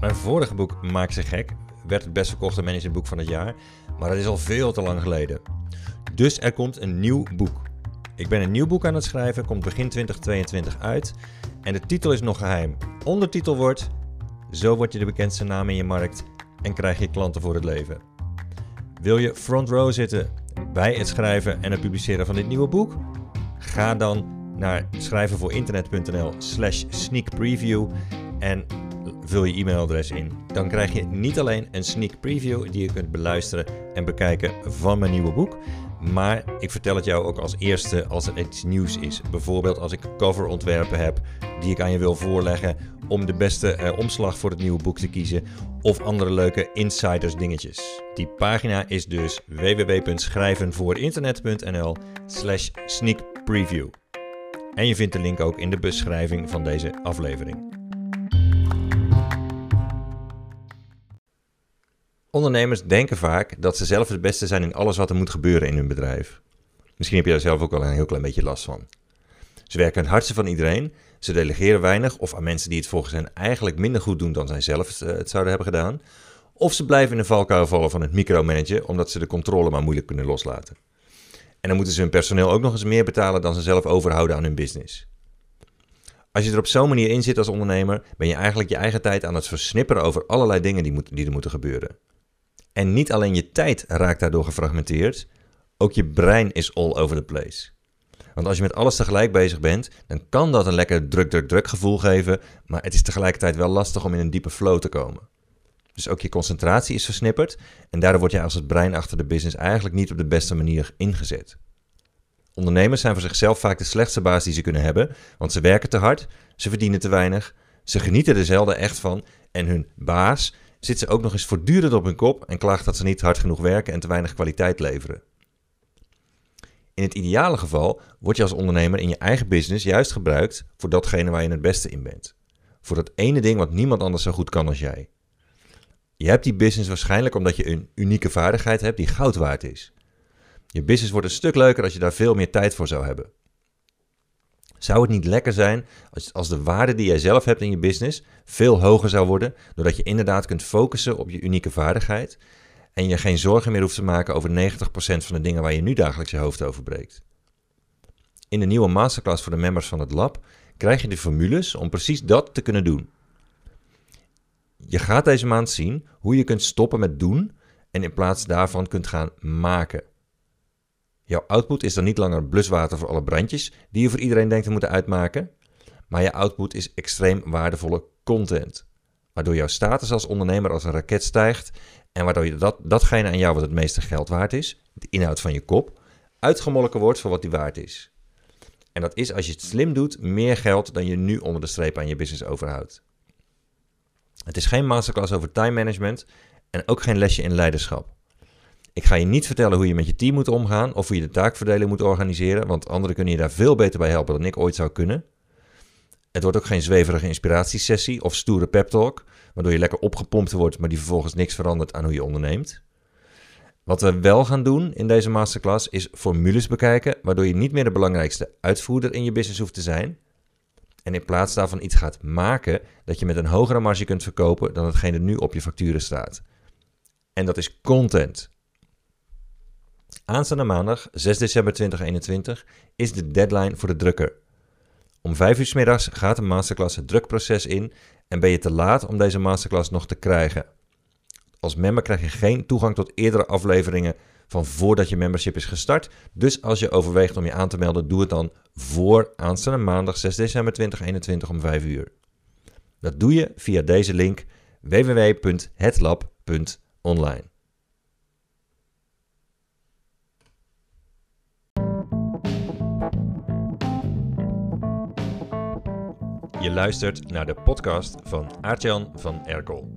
Mijn vorige boek Maak ze gek werd het best verkochte managerboek van het jaar, maar dat is al veel te lang geleden. Dus er komt een nieuw boek. Ik ben een nieuw boek aan het schrijven, komt begin 2022 uit en de titel is nog geheim. Ondertitel wordt Zo word je de bekendste naam in je markt en krijg je klanten voor het leven. Wil je front row zitten bij het schrijven en het publiceren van dit nieuwe boek? Ga dan naar schrijvenvoorinternet.nl slash sneakpreview en vul je e-mailadres in. Dan krijg je niet alleen een sneak preview die je kunt beluisteren en bekijken van mijn nieuwe boek, maar ik vertel het jou ook als eerste als er iets nieuws is. Bijvoorbeeld als ik coverontwerpen heb die ik aan je wil voorleggen om de beste eh, omslag voor het nieuwe boek te kiezen of andere leuke insiders dingetjes. Die pagina is dus www.schrijvenvoorinternet.nl slash sneakpreview. En je vindt de link ook in de beschrijving van deze aflevering. Ondernemers denken vaak dat ze zelf het beste zijn in alles wat er moet gebeuren in hun bedrijf. Misschien heb je daar zelf ook wel een heel klein beetje last van. Ze werken het hardste van iedereen, ze delegeren weinig of aan mensen die het volgens hen eigenlijk minder goed doen dan zij zelf het eh, zouden hebben gedaan. Of ze blijven in de valkuil vallen van het micromanagen omdat ze de controle maar moeilijk kunnen loslaten. En dan moeten ze hun personeel ook nog eens meer betalen dan ze zelf overhouden aan hun business. Als je er op zo'n manier in zit als ondernemer, ben je eigenlijk je eigen tijd aan het versnipperen over allerlei dingen die, die er moeten gebeuren. En niet alleen je tijd raakt daardoor gefragmenteerd, ook je brein is all over the place. Want als je met alles tegelijk bezig bent, dan kan dat een lekker druk, druk, druk gevoel geven, maar het is tegelijkertijd wel lastig om in een diepe flow te komen. Dus ook je concentratie is versnipperd en daardoor word je als het brein achter de business eigenlijk niet op de beste manier ingezet. Ondernemers zijn voor zichzelf vaak de slechtste baas die ze kunnen hebben, want ze werken te hard, ze verdienen te weinig, ze genieten er zelden echt van en hun baas zit ze ook nog eens voortdurend op hun kop en klaagt dat ze niet hard genoeg werken en te weinig kwaliteit leveren. In het ideale geval word je als ondernemer in je eigen business juist gebruikt voor datgene waar je het beste in bent. Voor dat ene ding wat niemand anders zo goed kan als jij. Je hebt die business waarschijnlijk omdat je een unieke vaardigheid hebt die goud waard is. Je business wordt een stuk leuker als je daar veel meer tijd voor zou hebben. Zou het niet lekker zijn als, als de waarde die jij zelf hebt in je business veel hoger zou worden, doordat je inderdaad kunt focussen op je unieke vaardigheid en je geen zorgen meer hoeft te maken over 90% van de dingen waar je nu dagelijks je hoofd over breekt? In de nieuwe masterclass voor de members van het lab krijg je de formules om precies dat te kunnen doen. Je gaat deze maand zien hoe je kunt stoppen met doen en in plaats daarvan kunt gaan maken. Jouw output is dan niet langer bluswater voor alle brandjes die je voor iedereen denkt te moeten uitmaken, maar je output is extreem waardevolle content. Waardoor jouw status als ondernemer als een raket stijgt en waardoor je dat, datgene aan jou wat het meeste geld waard is, de inhoud van je kop, uitgemolken wordt voor wat die waard is. En dat is als je het slim doet meer geld dan je nu onder de streep aan je business overhoudt. Het is geen masterclass over time management en ook geen lesje in leiderschap. Ik ga je niet vertellen hoe je met je team moet omgaan of hoe je de taakverdeling moet organiseren, want anderen kunnen je daar veel beter bij helpen dan ik ooit zou kunnen. Het wordt ook geen zweverige inspiratiesessie of stoere pep talk, waardoor je lekker opgepompt wordt, maar die vervolgens niks verandert aan hoe je onderneemt. Wat we wel gaan doen in deze masterclass is formules bekijken, waardoor je niet meer de belangrijkste uitvoerder in je business hoeft te zijn. En in plaats daarvan iets gaat maken dat je met een hogere marge kunt verkopen dan hetgene nu op je facturen staat. En dat is content. Aanstaande maandag, 6 december 2021, is de deadline voor de drukker. Om 5 uur s middags gaat de masterclass het drukproces in en ben je te laat om deze masterclass nog te krijgen. Als member krijg je geen toegang tot eerdere afleveringen van voordat je membership is gestart. Dus als je overweegt om je aan te melden, doe het dan voor aanstaande maandag 6 december 2021 om 5 uur. Dat doe je via deze link www.hetlab.online. Je luistert naar de podcast van Aartjan van Erkel.